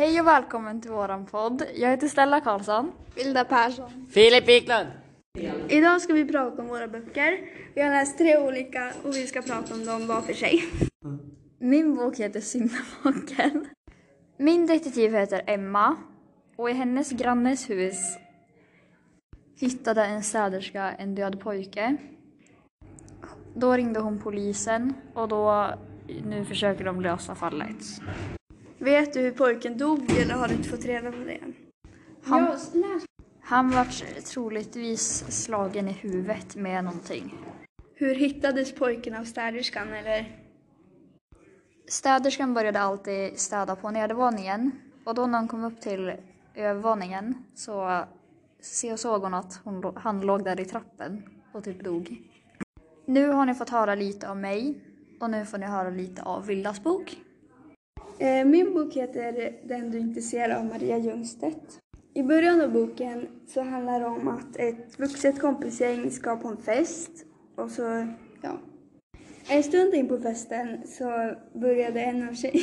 Hej och välkommen till våran podd. Jag heter Stella Karlsson. Vilda Persson. Filip Wiklund. Idag ska vi prata om våra böcker. Vi har läst tre olika och vi ska prata om dem var för sig. Min bok heter Syndabocken. Min detektiv heter Emma och i hennes grannes hus hittade en städerska en död pojke. Då ringde hon polisen och då, nu försöker de lösa fallet. Vet du hur pojken dog eller har du inte fått reda på det än? Han-. Han var troligtvis slagen i huvudet med någonting. Hur hittades pojken av städerskan eller? Städerskan började alltid städa på nedervåningen och då när hon kom upp till övervåningen så se- såg hon att hon, han låg där i trappen och typ dog. Nu har ni fått höra lite av mig och nu får ni höra lite av Vildas bok. Eh, min bok heter Den du inte ser av Maria Ljungstedt. I början av boken så handlar det om att ett vuxet kompisgäng ska på en fest och så, ja. En stund in på festen så började en av tjej...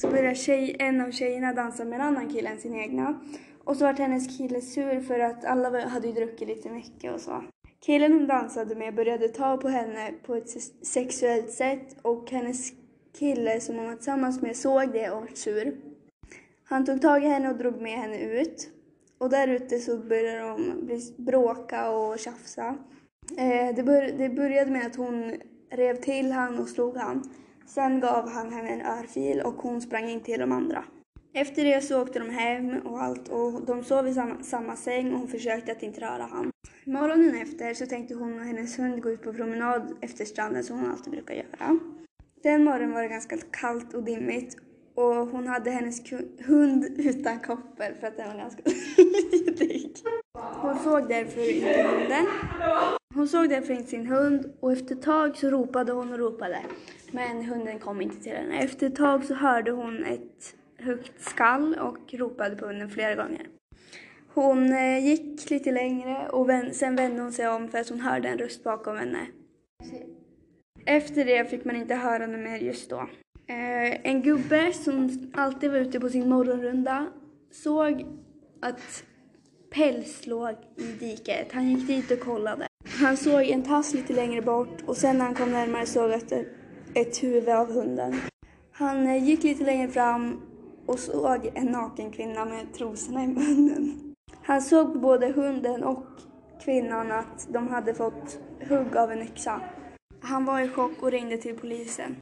så började tjej, en av tjejerna dansa med en annan kille än sin egna. Och så var hennes kille sur för att alla hade ju druckit lite mycket och så. Killen hon dansade med började ta på henne på ett sexuellt sätt och hennes kille som hon var tillsammans med såg det och var sur. Han tog tag i henne och drog med henne ut. Och där ute så började de bråka och tjafsa. Eh, det, det började med att hon rev till han och slog han. Sen gav han henne en örfil och hon sprang in till de andra. Efter det så åkte de hem och allt och de sov i samma, samma säng och hon försökte att inte röra han. Morgonen efter så tänkte hon och hennes hund gå ut på promenad efter stranden som hon alltid brukar göra. Den morgonen var det ganska kallt och dimmigt och hon hade hennes hund utan koppel för att den var ganska lydig. Hon såg därför inte hunden. Hon såg därför inte sin hund och efter ett tag så ropade hon och ropade. Men hunden kom inte till henne. Efter ett tag så hörde hon ett högt skall och ropade på hunden flera gånger. Hon eh, gick lite längre och sen vände hon sig om för att hon hörde en röst bakom henne. Efter det fick man inte höra något mer just då. Eh, en gubbe som alltid var ute på sin morgonrunda såg att päls låg i diket. Han gick dit och kollade. Han såg en tass lite längre bort och sen när han kom närmare såg att det ett huvud av hunden. Han eh, gick lite längre fram och såg en naken kvinna med trosorna i munnen. Han såg på både hunden och kvinnan att de hade fått hugg av en yxa. Han var i chock och ringde till polisen.